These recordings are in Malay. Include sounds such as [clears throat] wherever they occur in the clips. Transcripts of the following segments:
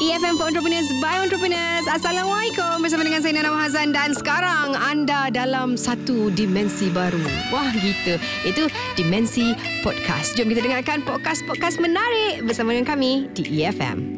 EFM for Entrepreneurs by Entrepreneurs. Assalamualaikum bersama dengan saya Nana Hazan dan sekarang anda dalam satu dimensi baru. Wah gitu. Itu dimensi podcast. Jom kita dengarkan podcast-podcast menarik bersama dengan kami di EFM.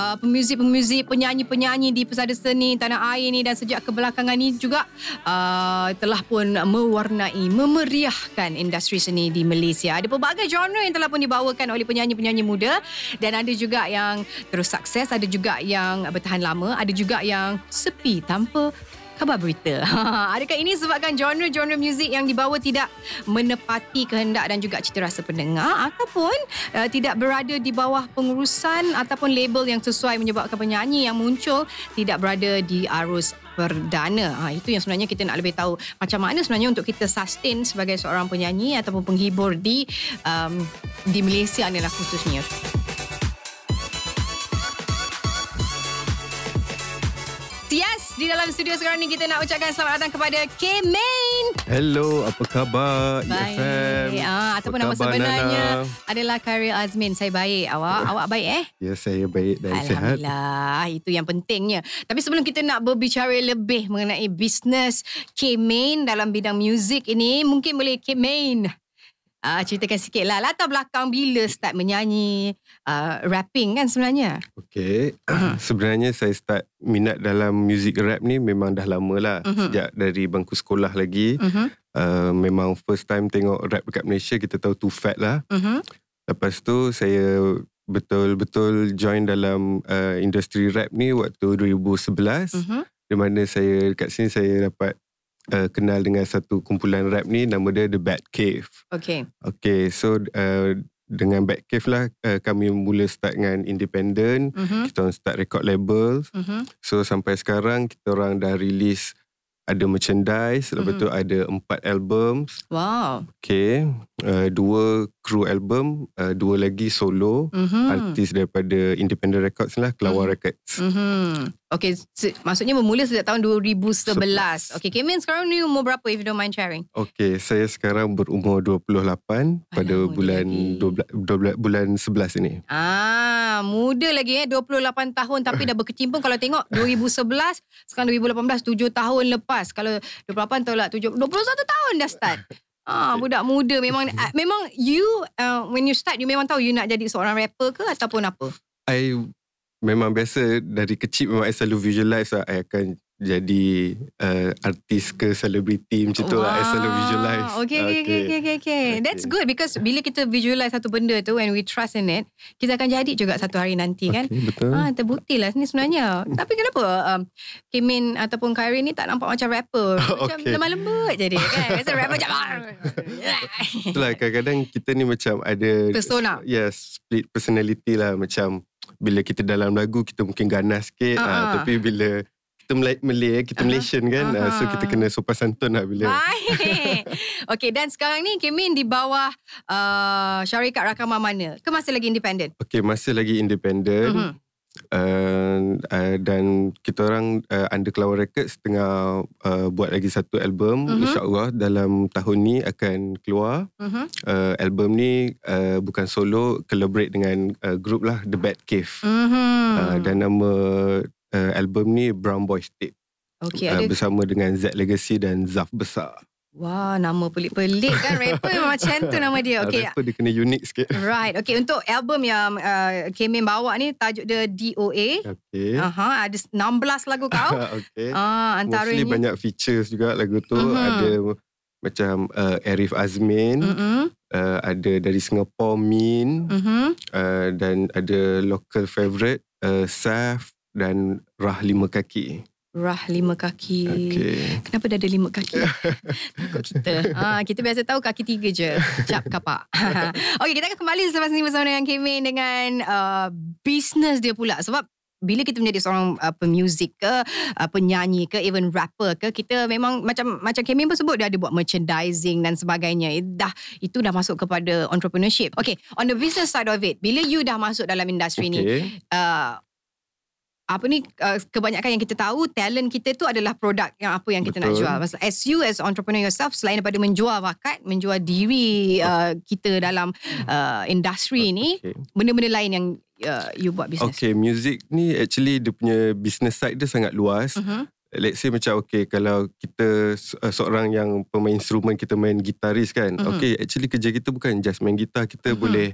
Uh, pemuzik-pemuzik, penyanyi-penyanyi di pesada seni tanah air ni dan sejak kebelakangan ni juga uh, telah pun mewarnai, memeriahkan industri seni di Malaysia. Ada pelbagai genre yang telah pun dibawakan oleh penyanyi-penyanyi muda dan ada juga yang terus sukses, ada juga yang bertahan lama, ada juga yang sepi tanpa khabar berita. [laughs] Adakah ini sebabkan genre-genre muzik yang dibawa tidak menepati kehendak dan juga cita rasa pendengar ataupun uh, tidak berada di bawah pengurusan ataupun label yang sesuai menyebabkan penyanyi yang muncul tidak berada di arus perdana. Ha, itu yang sebenarnya kita nak lebih tahu macam mana sebenarnya untuk kita sustain sebagai seorang penyanyi ataupun penghibur di um, di Malaysia ni lah khususnya. Di dalam studio sekarang ni kita nak ucapkan selamat datang kepada K-Main. Hello, apa khabar? EFM. Ah, ataupun nama Apa sebenarnya Nana? adalah Karil Azmin. Saya baik. Awak, awak baik eh? Ya, saya baik dan sihat. Alhamdulillah. Itu yang pentingnya. Tapi sebelum kita nak berbicara lebih mengenai bisnes K-Main dalam bidang muzik ini, mungkin boleh K-Main uh, ceritakan sikit lah latar belakang bila start menyanyi, uh, rapping kan sebenarnya. Okey. Mhm. [clears throat] Sebenarnya saya start minat dalam music rap ni memang dah lama lah. Mhm. Sejak dari bangku sekolah lagi. Uh-huh. Uh, memang first time tengok rap dekat Malaysia, kita tahu Too Fat lah. Uh-huh. Lepas tu saya betul-betul join dalam uh, industri rap ni waktu 2011. Uh-huh. Di mana saya dekat sini saya dapat uh, kenal dengan satu kumpulan rap ni nama dia The Bad Cave. Okay. Okay, so uh, dengan Batcave lah uh, kami mula start dengan independent. Uh-huh. Kita orang start record label. Uh-huh. So sampai sekarang kita orang dah release ada merchandise. Lepas Mhm. tu ada empat album. Wow. Okay. Uh, dua crew album. Uh, dua lagi solo. Uh-huh. Artis daripada independent records lah. Kelawar Mhm. Records. Mm-hmm. Okay, se- maksudnya bermula sejak tahun 2011. Okay, Kemin sekarang ni umur berapa if you don't mind sharing? Okay, saya sekarang berumur 28 pada Alah, muda bulan lagi. 12, 12, bulan 11 ini. Ah, muda lagi eh 28 tahun tapi dah berkecimpung kalau tengok 2011 sekarang 2018 7 tahun lepas. Kalau 28 tolak 7 21 tahun dah start. Ah, budak muda memang ah, memang you uh, when you start you memang tahu you nak jadi seorang rapper ke ataupun apa? I memang biasa dari kecil memang I selalu visualize lah I akan jadi uh, artis ke selebriti macam tu lah I selalu visualize. Okay, okay, okay, okay, okay, okay. That's good because bila kita visualize satu benda tu when we trust in it, kita akan jadi juga satu hari nanti kan. Okay, betul. Ah, terbukti lah ni sebenarnya. [laughs] Tapi kenapa um, Kimin ataupun Kyrie ni tak nampak macam rapper? [laughs] Macam Okay. lemah lembut je dia kan. Biasa rapper macam [laughs] Itulah kadang-kadang kita ni macam ada Persona. Yes, split personality lah macam bila kita dalam lagu kita mungkin ganas sikit Ah, uh ah. tapi bila kita Malay, kita Aha. Malaysian kan uh so kita kena sopan santun lah bila Baik. [laughs] Okay dan sekarang ni Kimin di bawah uh, syarikat rakaman mana? Ke masih lagi independent? Okay masih lagi independent Mhm. uh, uh, dan kita orang uh, under Kelawar Records tengah uh, buat lagi satu album Mhm. insyaallah dalam tahun ni akan keluar Mhm. uh, album ni uh, bukan solo collaborate dengan uh, group lah The Bad Cave Mhm. uh, dan nama uh, album ni Brown Boys Tape Okay, uh, ada bersama dengan Z Legacy dan Zaf Besar Wah, nama pelik-pelik kan rapper memang [laughs] macam tu nama dia. Uh, Okay. rapper dia kena unik sikit Right. Okay, untuk album yang uh, Kemin bawa ni tajuk dia DOA. okay Aha, ada 16 lagu kau. [laughs] okay Ah, Mostly antaranya banyak features juga lagu tu Mhm. ada macam uh, Arif Azmin Mhm. uh, ada dari Singapore Min Mhm. uh, dan ada local favourite uh, Saf dan Rah Lima Kaki. Rah lima kaki. Okay. Kenapa dia ada lima kaki? [laughs] Takut kita. Ah, kita biasa tahu kaki tiga je. Cap kapak. [laughs] okay, kita akan kembali selepas ni bersama dengan Kemin dengan uh, bisnes dia pula. Sebab bila kita menjadi seorang uh, pemuzik ke, uh, penyanyi ke, even rapper ke, kita memang macam macam Kemin pun sebut dia ada buat merchandising dan sebagainya. Eh, Dah itu dah masuk kepada entrepreneurship. Okay, on the business side of it, bila you dah masuk dalam industri ni, Okay. uh, apa ni uh, kebanyakan yang kita tahu talent kita tu adalah produk yang apa yang kita nak Betul. jual. Maksud as you as entrepreneur yourself selain daripada menjual bakat, menjual diri uh, kita dalam uh, industri ni, Okay. benda-benda lain yang uh, you buat bisnes. Okay, music ni actually dia punya business side dia sangat luas. Mhm. Let's say macam okay kalau kita uh, seorang yang pemain instrumen kita main gitaris kan. Mhm. Okay, actually kerja kita bukan just main gitar, kita Mhm. boleh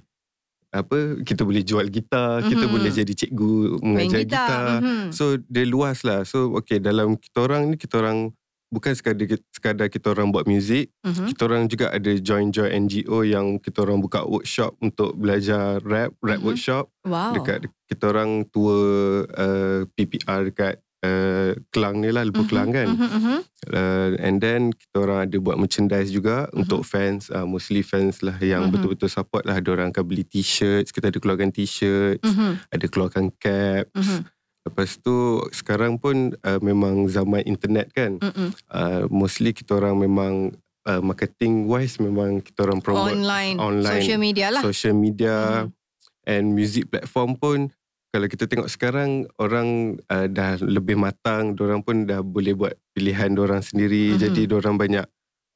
apa kita boleh jual gitar, kita Mhm. boleh jadi cikgu Main mengajar gitar. gitar. Mhm. So dia luas lah. So okay dalam kita orang ni kita orang bukan sekadar sekadar kita orang buat muzik, Mhm. kita orang juga ada join-join NGO yang kita orang buka workshop untuk belajar rap, rap Mhm. workshop Wow. dekat kita orang tour uh, PPR dekat uh, Kelang ni lah, Lubuk Mhm, Kelang kan. mhm, mhm. Uh, and then kita orang ada buat merchandise juga Mhm. untuk fans, uh, mostly fans lah yang Mhm. betul-betul support lah. Ada orang akan beli t-shirts, kita ada keluarkan t-shirts, Mhm, ada keluarkan caps. mhm, Lepas tu sekarang pun uh, memang zaman internet kan. mhm. Uh, mostly kita orang memang uh, marketing wise memang kita orang promote Online, online, social media lah. social media Mhm. and music platform pun kalau kita tengok sekarang orang uh, dah lebih matang, orang pun dah boleh buat pilihan orang sendiri. Mhm. Jadi orang banyak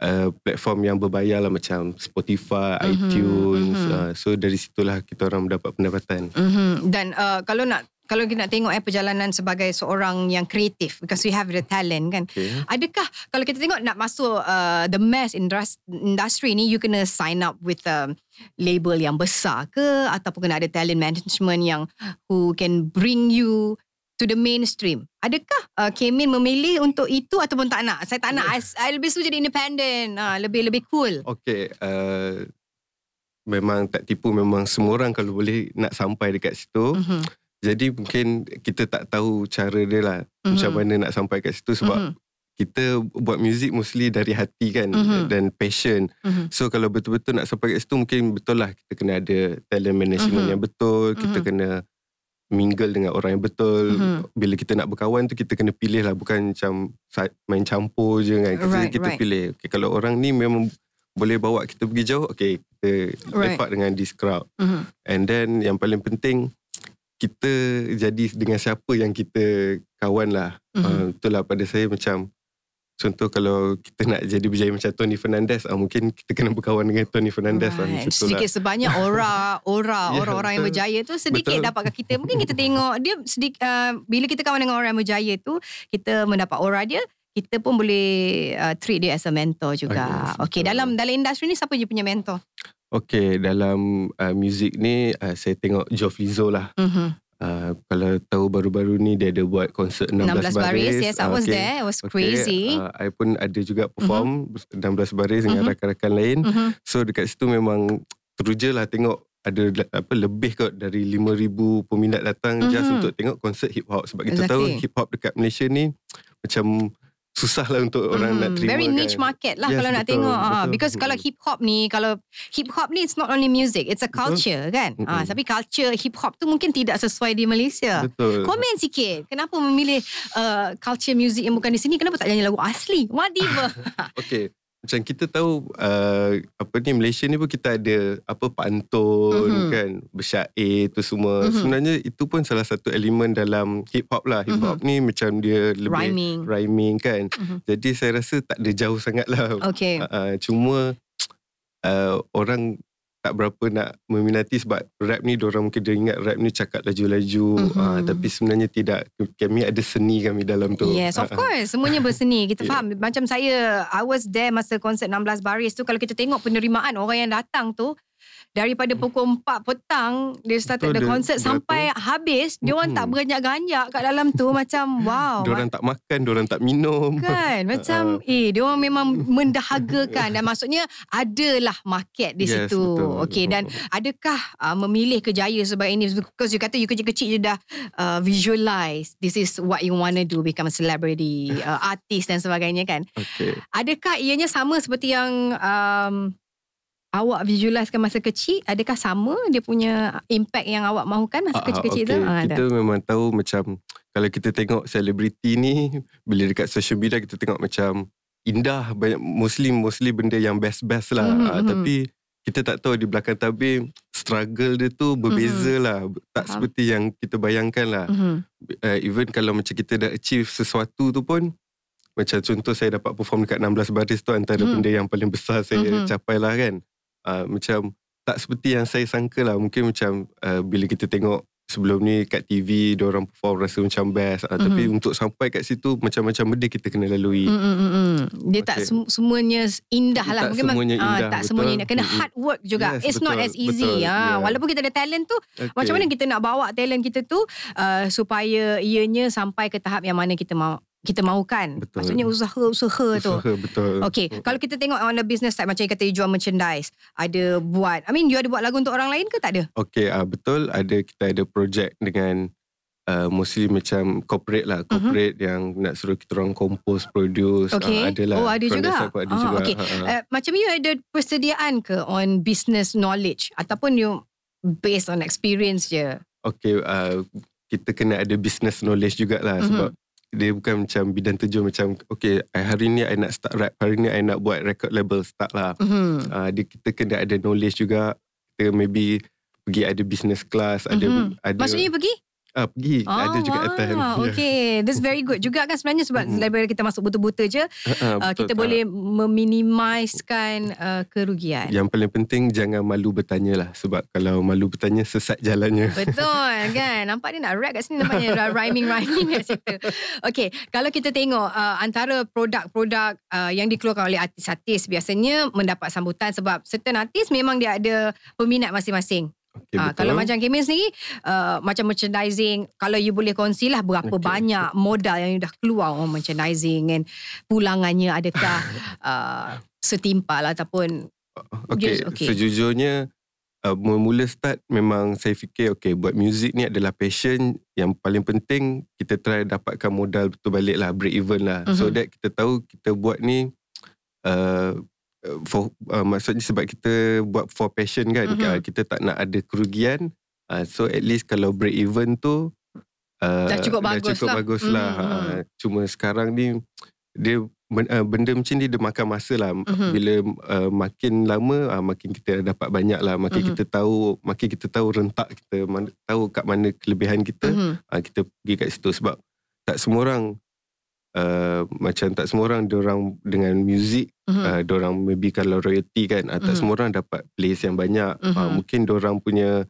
uh, platform yang berbayar lah macam Spotify, Mhm, iTunes. mhm. Uh, so dari situlah kita orang mendapat pendapatan. Mhm. Dan uh, kalau nak kalau kita nak tengok eh perjalanan sebagai seorang yang kreatif because we have the talent kan. Okay. Adakah kalau kita tengok nak masuk uh, the mass indus- industry ni you kena sign up with a label yang besar ke ataupun kena ada talent management yang who can bring you to the mainstream. Adakah uh, Kemin memilih untuk itu ataupun tak nak? Saya tak nak. I, I lebih suka jadi independent. Uh, lebih lebih cool. Okay. Uh, memang tak tipu. Memang semua orang kalau boleh nak sampai dekat situ. Mhm. Jadi mungkin kita tak tahu cara dia lah. Macam Mhm. mana nak sampai kat situ. Sebab Mhm. kita buat muzik mostly dari hati kan. Mhm. Dan passion. Mhm. So kalau betul-betul nak sampai kat situ mungkin betul lah kita kena ada talent management Mhm. yang betul, kita Mhm. kena mingle dengan orang yang betul. Mhm. Bila kita nak berkawan tu kita kena pilih lah bukan macam main campur je kan. Kita, Right, kita right. pilih. Okay, kalau orang ni memang boleh bawa kita pergi jauh, okay kita Right. lepak dengan this crowd. Mhm. And then yang paling penting kita jadi dengan siapa yang kita kawan lah. Mhm. Uh, itulah pada saya macam contoh kalau kita nak jadi berjaya macam Tony Fernandez uh, mungkin kita kena berkawan dengan Tony Fernandez lah. Right. Macam tu lah. Sedikit sebanyak [laughs] aura, aura, Ya, orang-orang yang berjaya tu sedikit Betul. dapat kat kita. Mungkin kita tengok dia sedikit uh, bila kita kawan dengan orang yang berjaya tu, kita mendapat aura dia, kita pun boleh uh, treat dia as a mentor juga. Ah, okay, dalam dalam industri ni siapa je punya mentor? Okay dalam uh, muzik ni uh, saya tengok Joe Flizzo lah. Mm-hmm. Uh, kalau tahu baru-baru ni dia ada buat konsert 16, 16 baris, yes, I was okay. there. It was Okay, crazy. uh, I pun ada juga perform 16 baris dengan Mhm. rakan-rakan lain. Mhm. So dekat situ memang teruja lah tengok ada apa lebih kot dari 5000 peminat datang mm-hmm. just untuk tengok konsert hip hop sebab kita tahu Exactly. hip hop dekat Malaysia ni macam susah lah untuk orang nak terima Very kan. niche market lah Yes, kalau nak betul, tengok. Ah, betul. because kalau hip hop ni, kalau hip hop ni it's not only music, it's a Betul. culture kan. Ah, Mm-mm. tapi culture hip hop tu mungkin tidak sesuai di Malaysia. Betul. Komen sikit. Kenapa memilih uh, culture music yang bukan di sini? Kenapa tak nyanyi lagu asli? What diva? [laughs] Okay. Macam kita tahu uh, apa ni Malaysia ni pun kita ada apa pantun Mhm. kan bersyair tu semua. Mhm. Sebenarnya itu pun salah satu elemen dalam hip hop lah. Hip hop ni macam dia lebih Rhyming. rhyming kan. Mhm. Jadi saya rasa tak ada jauh sangat lah. Okay. Uh, cuma uh, orang tak berapa nak meminati sebab rap ni orang mungkin dia ingat rap ni cakap laju-laju Mhm. uh, tapi sebenarnya tidak kami ada seni kami dalam tu Yes, of Ah, ah. course. Semuanya berseni. Kita [laughs] Yeah. faham. Macam saya, I was there masa konsert 16 baris tu. Kalau kita tengok penerimaan orang yang datang tu, daripada pukul 4 petang, dia started Betul, the dia concert beratur. sampai habis, dia orang tak Mm-mm. beranjak-ganjak kat dalam tu. [laughs] macam, wow. Diorang tak makan, diorang tak minum. Kan [laughs] Macam eh Dia orang memang [laughs] Mendahagakan Dan maksudnya Adalah market di Yes, situ betul. Okay dan Adakah uh, Memilih kejaya sebab ini Because you kata You kecil-kecil je dah uh, Visualize This is what you want to do Become a celebrity uh, Artist dan sebagainya kan Okay. Adakah ianya sama Seperti yang um, Awak visualisekan masa kecil Adakah sama Dia punya Impact yang awak mahukan Masa Ah, kecil-kecil okay. tu Ah, Kita memang tahu macam kalau kita tengok selebriti ni bila dekat social media kita tengok macam indah banyak mostly mostly benda yang best-best lah. Mhm, Ah, mhm. tapi kita tak tahu di belakang tabir struggle dia tu berbeza Mhm. lah. Tak Faham. seperti yang kita bayangkan lah. Mhm. Uh, even kalau macam kita dah achieve sesuatu tu pun macam contoh saya dapat perform dekat 16 baris tu antara Mhm. benda yang paling besar saya Mhm. capai lah kan. Uh, macam tak seperti yang saya sangka lah. Mungkin macam uh, bila kita tengok sebelum ni kat TV orang perform rasa macam best. Uh, Tapi untuk sampai kat situ macam-macam benda kita kena lalui. Mm, mm, mm, mm. Dia tak Okay. sem- semuanya indah lah. Tak Mungkin semuanya ah, indah, tak betul. semuanya indah. Kena Mm, mm. hard work juga. Yes, It's not betul, as easy. betul. Ah, Yeah. Walaupun kita ada talent tu, Okay. macam mana kita nak bawa talent kita tu uh, supaya ianya sampai ke tahap yang mana kita mau kita mahukan. Betul. Maksudnya usaha-usaha tu. Usaha betul. Okay, Mm. kalau kita tengok on the business side macam you kata you jual merchandise, ada buat, I mean you ada buat lagu untuk orang lain ke tak ada? Okay, uh, betul. Ada kita ada projek dengan uh, mostly macam corporate lah. Corporate yang nak suruh kita orang compose, produce. Mhm. Okay. Uh, ada lah. Oh, ada From juga? pun Ada Ah, juga. okay. Ha, ha. Uh, macam you ada persediaan ke on business knowledge ataupun you based on experience je? Okay, uh, kita kena ada business knowledge jugalah Mhm. sebab dia bukan macam bidang terjun macam okay hari ni I nak start rap hari ni I nak buat record label start lah Mhm. uh, dia, kita kena ada knowledge juga kita maybe pergi ada business class ada Mhm. ada Maksudnya pergi? Ah, pergi ada juga wow. attend Ya. Okay, that's very good juga kan sebenarnya sebab Mhm. daripada kita masuk buta-buta je, Ah, uh, betul kita tak? boleh meminimiskan uh, kerugian. Yang paling penting jangan malu bertanya lah sebab kalau malu bertanya sesat jalannya. [laughs] Betul kan Nampak dia nak rap kat sini Nampaknya rhyming-rhyming kat situ Okay Kalau kita tengok uh, Antara produk-produk uh, Yang dikeluarkan oleh artis-artis Biasanya mendapat sambutan Sebab certain artis Memang dia ada Peminat masing-masing Okay, Ah, betul. kalau macam Kemin sendiri uh, Macam merchandising Kalau you boleh kongsi lah Berapa Okay. banyak modal Yang you dah keluar On merchandising And pulangannya Adakah [laughs] uh, Setimpal Ataupun Okay, Just- okay. sejujurnya uh, mula-mula start memang saya fikir okay buat muzik ni adalah passion yang paling penting kita try dapatkan modal betul balik lah break even lah so Mhm. that kita tahu kita buat ni uh, for uh, maksudnya sebab kita buat for passion kan Mhm. uh, kita tak nak ada kerugian uh, so at least kalau break even tu uh, Dah cukup bagus dah cukup lah. bagus lah Mhm, mhm. Uh, cuma sekarang ni dia uh, benda macam ni dia makan masa lah Mhm. bila uh, makin lama uh, makin kita dapat banyak lah makin Mhm. kita tahu makin kita tahu rentak kita mana, tahu kat mana kelebihan kita Mhm. uh, kita pergi kat situ sebab tak semua orang uh, macam tak semua orang orang dengan muzik Mhm. uh, orang maybe kalau royalty kan uh, tak Mhm. semua orang dapat place yang banyak uh, Mhm. mungkin orang punya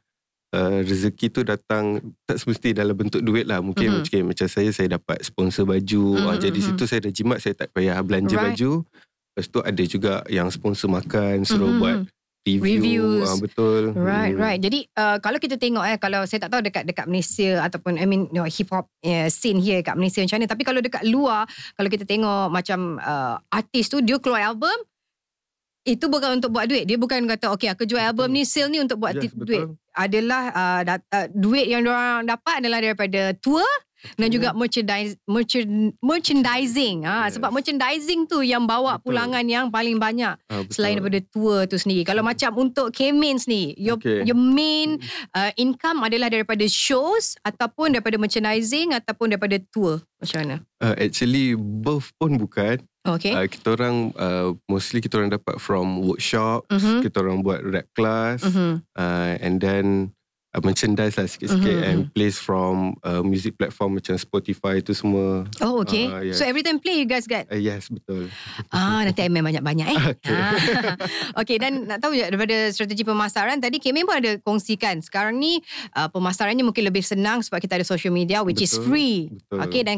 Uh, rezeki tu datang tak semesti dalam bentuk duit lah mungkin Mhm. macam, macam saya saya dapat sponsor baju Mhm, uh, jadi mhm. situ saya dah jimat saya tak payah belanja Right. baju lepas tu ada juga yang sponsor makan suruh Mhm. buat review Reviews. uh, betul Right, Hmm. right. Jadi uh, kalau kita tengok eh, kalau saya tak tahu dekat dekat Malaysia ataupun I mean you know, hip hop uh, scene here kat Malaysia macam mana. Tapi kalau dekat luar, kalau kita tengok macam uh, artis tu dia keluar album, itu bukan untuk buat duit. Dia bukan kata okay aku jual album Betul. ni sale ni untuk buat Yes, yes, duit. betul. Adalah uh, dat, uh, duit yang orang dapat adalah daripada tour dan juga merchandise merchan, merchandising. Ah Yes. sebab merchandising tu yang bawa Betul. pulangan yang paling banyak Ah, betul. selain daripada tour tu sendiri. Kalau macam untuk K-Mains ni, your Okay. your main uh, income adalah daripada shows ataupun daripada merchandising ataupun daripada tour. Macam mana? uh, actually both pun bukan Okay. uh, kita orang uh, mostly kita orang dapat from workshops Mhm. kita orang buat rap class Mhm. uh, and then uh, merchandise lah sikit-sikit Mhm, and plays from uh, music platform macam Spotify tu semua Oh, okay. Ah, yes. So every time play you guys get uh, yes betul Ah, nanti main banyak-banyak eh. [laughs] Okay. Ah. [laughs] okay, dan nak tahu je daripada strategi pemasaran tadi Kemen pun ada kongsikan. Sekarang ni uh, pemasarannya mungkin lebih senang sebab kita ada social media which is Betul, free. betul. Okay, dan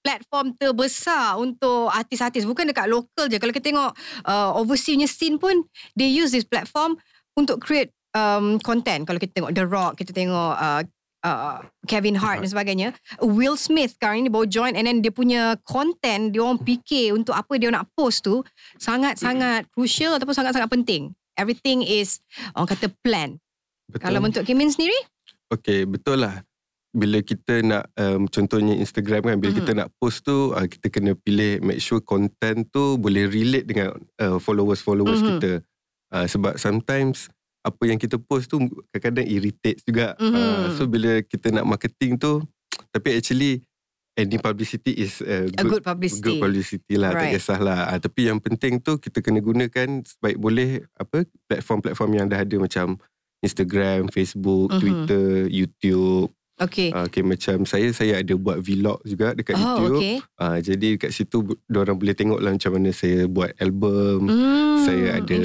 platform terbesar untuk artis-artis bukan dekat lokal je. Kalau kita tengok uh, overseas punya scene pun they use this platform untuk create um, content. Kalau kita tengok The Rock, kita tengok uh, uh, Kevin Hart dan sebagainya. Will Smith sekarang ni baru join and then dia punya content dia orang fikir untuk apa dia nak post tu sangat-sangat crucial ataupun sangat-sangat penting. Everything is orang kata plan. betul Kalau untuk Kimin sendiri? Okay, betul lah. Bila kita nak, um, contohnya Instagram kan, bila Mhm. kita nak post tu, uh, kita kena pilih, make sure content tu boleh relate dengan uh, followers-followers Mhm. kita. Uh, sebab sometimes, apa yang kita post tu kadang-kadang irritate juga. Mhm. Uh, so, bila kita nak marketing tu, tapi actually, any publicity is uh, A good publicity. good publicity lah Right. tak kisahlah uh, tapi yang penting tu kita kena gunakan sebaik boleh apa platform-platform yang dah ada macam Instagram, Facebook, Mhm. Twitter, YouTube. Okay. Uh, okay macam saya saya ada buat vlog juga dekat oh, YouTube. okay. Uh, jadi kat situ orang boleh tengok lah macam mana saya buat album, Hmm, saya ada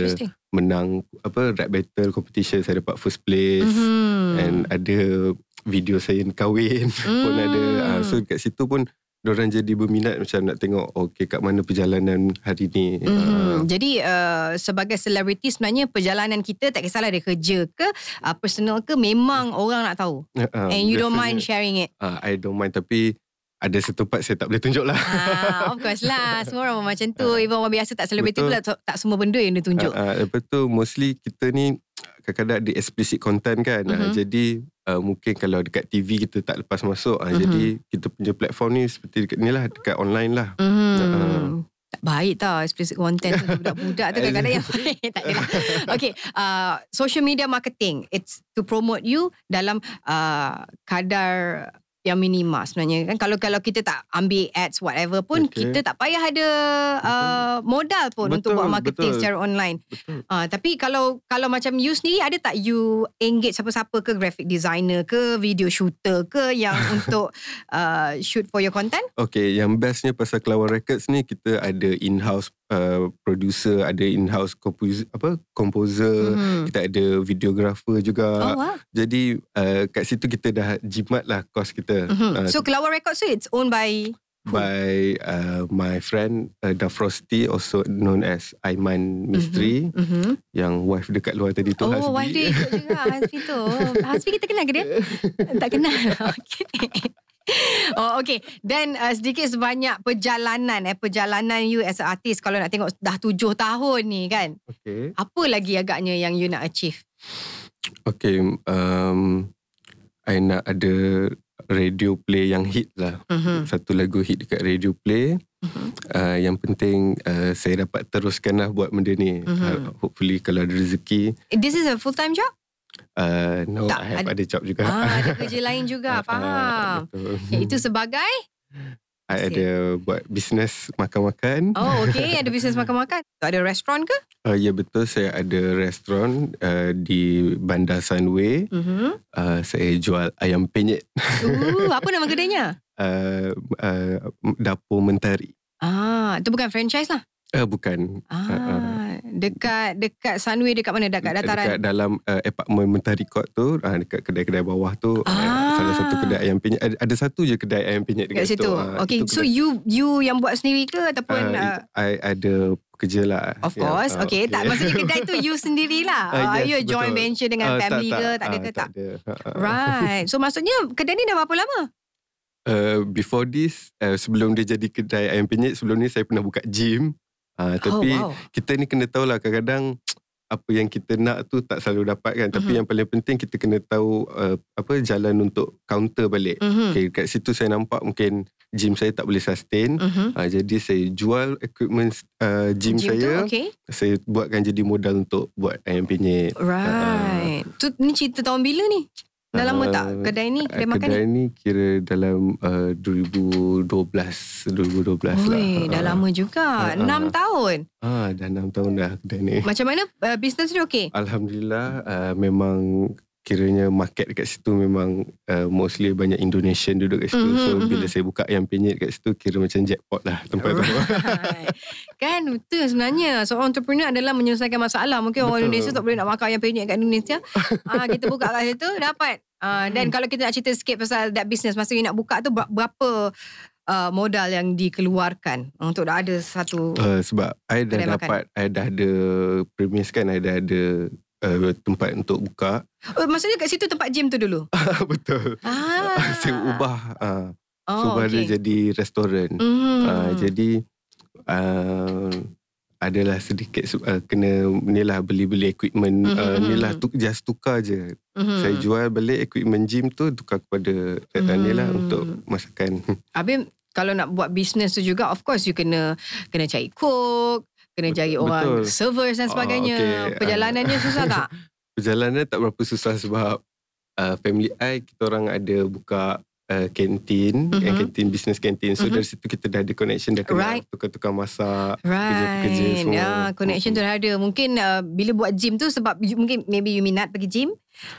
menang apa rap battle competition saya dapat first place Mhm. and ada video saya kahwin [laughs] pun ada. Uh, so kat situ pun orang jadi berminat macam nak tengok okay kat mana perjalanan hari ni. Mm-hmm. Jadi uh, sebagai selebriti sebenarnya perjalanan kita tak kisahlah dia kerja ke uh, personal ke memang orang nak tahu. Uh, uh, And you don't mind sharing it. Uh, I don't mind tapi ada satu part saya tak boleh tunjuk lah. Ah, of course lah. [laughs] Semua orang macam tu. Even orang biasa tak selebriti pula Betul. tak, tak semua benda yang dia tunjuk. Uh, uh, lepas tu mostly kita ni kadang-kadang ada explicit content kan. Uh, Mhm. jadi uh, mungkin kalau dekat TV kita tak lepas masuk. Uh, Mhm. Jadi kita punya platform ni seperti dekat ni lah dekat online lah. Hmm. Uh. Tak baik tau explicit content tu budak-budak tu kadang-kadang yang [laughs] baik tak adalah. Okay, uh, social media marketing it's to promote you dalam uh, kadar yang minima sebenarnya kan kalau kalau kita tak ambil ads whatever pun Okay. kita tak payah ada uh, modal pun untuk Betul, buat marketing betul. secara online. Betul. Uh, tapi kalau kalau macam you sendiri ada tak you engage siapa-siapa ke graphic designer ke video shooter ke yang [laughs] untuk uh, shoot for your content? Okay, yang bestnya pasal Kelawar Records ni kita ada in-house uh, producer, ada in-house composer, apa composer, Mhm. kita ada videographer juga. Oh wow. Jadi uh, kat situ kita dah jimat lah kos kita. Mhm. Uh, So Kelawar Records tu it's owned by by uh, my friend uh, Dafrosti also known as Aiman Mistri Mhm. yang wife dekat luar tadi tu Oh, Hasbi. wife dia ikut juga Hasbi tu. [laughs] Hasbi kita kenal ke dia? tak kenal. [laughs] Okay. [laughs] Oh okay Dan uh, sedikit sebanyak perjalanan eh Perjalanan you as a artist Kalau nak tengok dah tujuh tahun ni kan Okay. Apa lagi agaknya yang you nak achieve? Okay, um, I nak ada radio play yang hit lah. Mhm. Satu lagu hit dekat radio play. Mhm. Uh, yang penting uh, saya dapat teruskan lah buat benda ni. Mhm. Uh, hopefully kalau ada rezeki. This is a full time job? Uh, no, Tak, I have ada- ada job juga. Ah, ada [laughs] kerja lain juga, Ah, faham. betul. Iaitu sebagai [laughs] I ada buat bisnes makan-makan. Oh okay Ada bisnes makan-makan [laughs] Ada restoran ke? Uh, ya betul saya ada restoran uh, di Bandar Sunway. Mhm. Uh, saya jual ayam penyet. Uh, apa nama kedainya? Uh, uh, dapur Mentari. Ah, itu bukan franchise lah. Uh, bukan. Ah, uh. Dekat dekat Sunway dekat mana? Dekat dataran. Dekat dalam uh, apartment Mentari Court tu, uh, dekat kedai-kedai bawah tu, Ah. uh, salah satu kedai ayam penyet. Ada, ada satu je kedai ayam penyet Dekat dekat, situ. Uh, okay, so kedai- you you yang buat sendiri ke ataupun uh, uh, I ada pekerja lah. of Ya, course. uh, okay. tak maksudnya kedai tu you [laughs] sendirilah. Ah, Uh, yes, you a joint betul. venture dengan Ah, family ke? Tak ada Ah, ke tak? ada. Uh, uh. Right. So maksudnya kedai ni dah berapa lama? Uh, before this, uh, sebelum dia jadi kedai ayam penyet, sebelum ni saya pernah buka gym. Uh, tapi oh, wow. kita ni kena tahu lah kadang-kadang [tsk] apa yang kita nak tu tak selalu dapat kan. Tapi Mhm. yang paling penting kita kena tahu uh, apa jalan untuk counter balik. Mhm. Okay, kat situ saya nampak mungkin gym saya tak boleh sustain. Mhm. Uh, jadi saya jual equipment uh, gym, Gym tu, saya. okay. Saya buatkan jadi modal untuk buat ayam penyet. Right. Tu ni cerita tahun bila ni? Dah lama tak Uh, kedai ni? Kedai makan kedai ni? ni kira dalam uh, 2012 2012 lah. Oi, dah Ah. lama juga. Ah, ah. Enam tahun. Ah, dah 6 tahun dah kedai ni. Macam mana uh, bisnes dia okey? Alhamdulillah uh, memang kiranya market dekat situ memang uh, mostly banyak Indonesian duduk kat situ. Mhm, so bila saya buka ayam penyet kat situ kira macam jackpot lah tempat tu. Kan betul sebenarnya seorang entrepreneur adalah menyelesaikan masalah. Mungkin orang Betul. Indonesia tak boleh nak makan ayam penyet kat Indonesia. ah kita buka kat situ dapat. Ah dan kalau kita nak cerita sikit pasal that business masa you nak buka tu ber- berapa uh, modal yang dikeluarkan untuk dah ada satu Uh, sebab I dah Kedai makan. dapat, I dah ada premise kan, I dah ada uh, tempat untuk buka. oh, maksudnya kat situ tempat gym tu dulu. [laughs] Betul. Ah. [laughs] saya ubah. Uh, Oh, so okay. dia jadi restoran. Mhm. Uh, jadi uh, adalah sedikit uh, kena ni lah beli-beli equipment Mhm, uh, ni lah mhm. tu, just tukar je. Mhm. Saya jual balik equipment gym tu tukar kepada uh, ni lah untuk masakan. [laughs] Habis kalau nak buat bisnes tu juga of course you kena kena cari cook, kena Betul- cari orang betul. servers dan Oh, sebagainya. okay. Perjalanannya susah tak? [laughs] Perjalanan tak berapa susah sebab uh, family I kita orang ada buka uh, kantin, yang kantin business kantin. So Mhm. dari situ kita dah ada connection dah kenal Right. tukar-tukar masak, kerja-kerja Right. semua. Ya, connection tu dah ada. Mungkin uh, bila buat gym tu sebab you, mungkin maybe you minat pergi gym.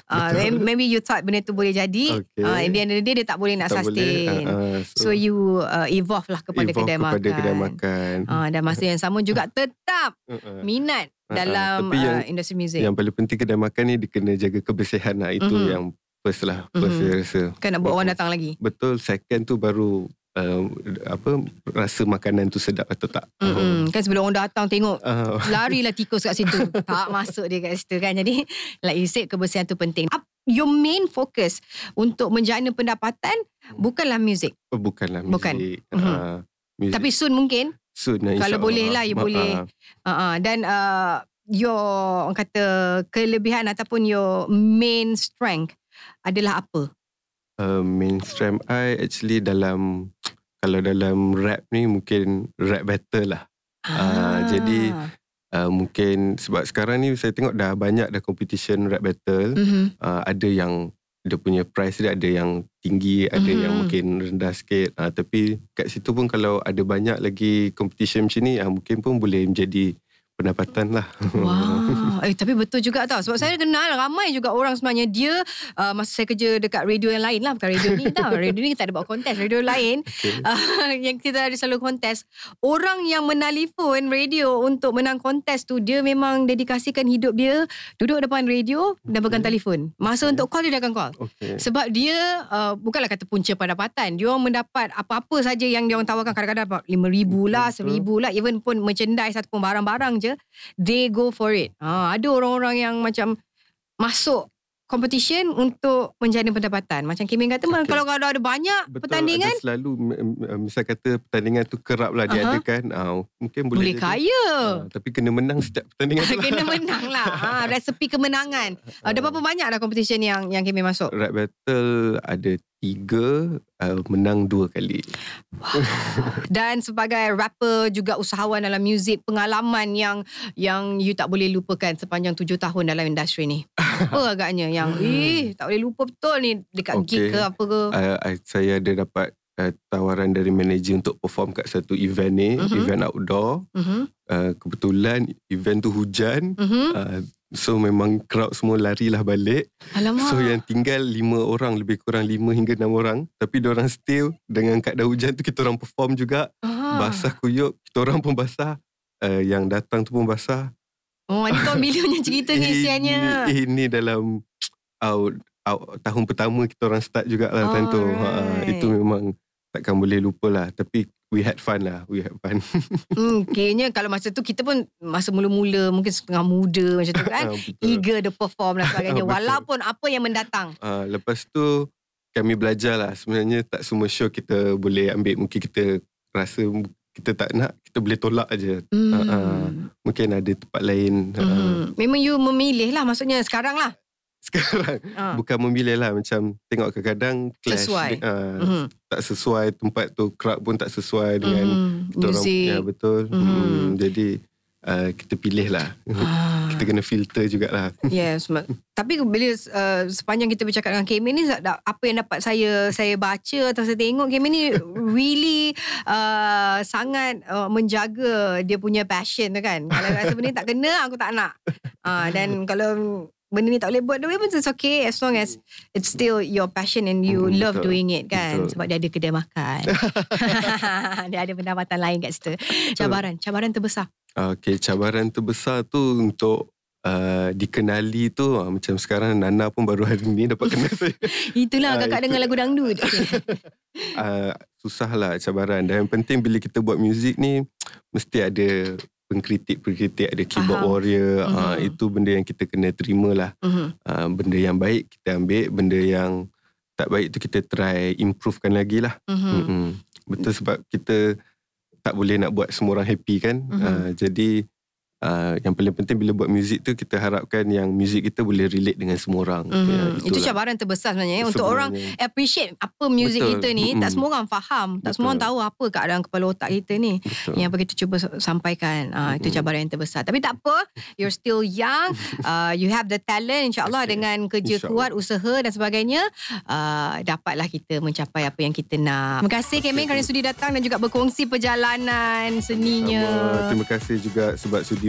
Uh, then maybe you thought benda tu boleh jadi. Okay. Uh, in the end of the day dia tak boleh nak Tak sustain. boleh, uh, uh, so, you uh, evolve lah kepada evolve kedai kepada makan. kedai makan. Uh, dan masa yang sama juga [laughs] tetap Uh, uh. minat Ah, ah. dalam uh, yang- industri muzik. Yang paling penting kedai makan ni dia kena jaga kebersihan lah. Itu Mhm. yang first lah. First Mhm. saya rasa. kan nak buat orang datang lagi. Betul. Second tu baru um, apa rasa makanan tu sedap atau tak. Mm-mm. Kan sebelum orang datang tengok Uh, larilah tikus kat situ. [laughs] tak masuk dia kat situ kan. Jadi like you said kebersihan tu penting. Up, your main focus untuk menjana pendapatan bukanlah muzik. bukanlah muzik. Bukan. Uh, Mhm. muzik Tapi soon mungkin soon lah, kalau boleh lah, you Ma- boleh. uh, dan uh, your orang kata kelebihan ataupun your main strength adalah apa? uh, mainstream I actually dalam [tsk] kalau dalam rap ni mungkin rap battle lah. Ah, jadi, Uh, mungkin sebab sekarang ni saya tengok dah banyak dah competition rap battle. mm-hmm. Uh, ada yang dia punya price dia ada yang tinggi, ada Mhm. yang mungkin rendah sikit. Uh, tapi kat situ pun kalau ada banyak lagi competition macam ni, uh, mungkin pun boleh menjadi pendapatan lah. Wow. [laughs] Eh tapi betul juga tau. Sebab saya kenal ramai juga orang sebenarnya dia uh, masa saya kerja dekat radio yang lain lah. Bukan radio ni tau. [laughs] Radio ni kita ada buat kontes. Radio lain okay. uh, [laughs] yang kita ada selalu kontes. Orang yang menelpon radio untuk menang kontes tu dia memang dedikasikan hidup dia duduk depan radio dan pegang Okay. telefon. Masa Okay. untuk call dia dah akan call. okay. Sebab dia uh, bukanlah kata punca pendapatan. Dia orang mendapat apa-apa saja yang dia orang tawarkan kadang-kadang dapat RM5,000 lah, Betul. RM1,000 lah, even pun merchandise ataupun barang-barang je, they go for it. Ha, ada orang-orang yang macam masuk competition untuk menjana pendapatan. Macam Kim kata, okay. Kalau kalau ada banyak Betul, pertandingan, ada selalu misal kata pertandingan tu kerap lah Aha. diadakan. Uh, mungkin boleh, boleh jadi. kaya. Ah, tapi kena menang setiap pertandingan tu [laughs] lah. Kena menang lah. [laughs] Ha, resepi kemenangan. Uh, dah berapa banyak dah competition yang yang Kim masuk? Rap battle ada tiga, uh, menang dua kali. Dan sebagai rapper juga usahawan dalam muzik, pengalaman yang yang you tak boleh lupakan sepanjang tujuh tahun dalam industri ni. Apa [laughs] agaknya yang eh tak boleh lupa betul ni dekat gig Okay. ke apa ke? Uh, I, saya ada dapat uh, tawaran dari manager untuk perform kat satu event ni, Mhm. event outdoor. Mhm. Uh, kebetulan event tu hujan. Mhm. Uh, so memang crowd semua larilah balik. Alamak. So yang tinggal lima orang lebih kurang lima hingga enam orang. Tapi orang still dengan keadaan hujan tu kita orang perform juga. Ah. Basah kuyup, kita orang pun basah. Uh, yang datang tu pun basah. Oh, ni kau bila punya cerita ni sianya. [laughs] Ini, ini dalam out, out, tahun pertama kita orang start jugalah time tu. Ha, Alright. itu memang takkan boleh lupa lah. Tapi we had fun lah. We had fun. [laughs] Hmm, kayaknya kalau masa tu kita pun masa mula-mula mungkin setengah muda macam tu kan. [laughs] Ah. Eager to perform dan sebagainya. [laughs] Walaupun apa yang mendatang. Ah, lepas tu kami belajar lah. Sebenarnya tak semua show kita boleh ambil. Mungkin kita rasa kita tak nak, kita boleh tolak aja. Hmm. Ah, ah. Mungkin ada tempat lain. Ah, Mhm. Memang you memilih lah maksudnya sekarang lah. [laughs] sekarang Ah. bukan memilih lah. Macam tengok kadang-kadang clash. Sesuai. Ah, Mhm. Tak sesuai tempat tu. Crowd pun tak sesuai dengan Mhm. kita orang. Ya betul. Mhm. Hmm, jadi uh, kita pilih lah. Ah. [laughs] kita kena filter jugalah. [laughs] Yes, tapi bila uh, sepanjang kita bercakap dengan Kemen ni apa yang dapat saya saya baca atau saya tengok Kemen ni really uh, sangat uh, menjaga dia punya passion tu kan. Kalau rasa benda tak kena aku tak nak. Uh, dan kalau benda ni tak boleh buat dua pun it's okay as long as it's still your passion and you Hmm, love betul. doing it kan Betul. sebab dia ada kedai makan. [laughs] [laughs] dia ada pendapatan lain kat situ. Cabaran, cabaran terbesar. Okay, cabaran terbesar tu untuk uh, dikenali tu uh, macam sekarang Nana pun baru hari ni dapat kenal saya. [laughs] Itulah Ah, kakak itu. dengar lagu dangdut. uh, susah lah cabaran dan yang penting bila kita buat muzik ni mesti ada pengkritik-pengkritik ada keyboard Faham. warrior uh, Mhm. itu benda yang kita kena terima lah Mhm. uh, benda yang baik kita ambil benda yang tak baik tu kita try improvekan lagi lah. Mm-mm. betul sebab kita tak boleh nak buat semua orang happy kan Mhm. uh, jadi uh, yang paling penting bila buat muzik tu kita harapkan yang muzik kita boleh relate dengan semua orang. Mm-hmm. Ya, itu cabaran terbesar sebenarnya ya. untuk orang appreciate apa muzik kita ni mm-hmm. tak semua orang faham, tak Betul. semua orang tahu apa keadaan kepala otak kita ni. Betul. Yang apa kita cuba sampaikan. Uh, mm-hmm. itu cabaran yang terbesar. Tapi tak apa, you're still young, uh, [laughs] you have the talent insya-Allah okay. dengan kerja insya kuat, usaha dan sebagainya uh, dapatlah kita mencapai apa yang kita nak. Terima kasih Kemen kerana sudi datang dan juga berkongsi perjalanan seninya. Sama. Terima kasih juga sebab sudi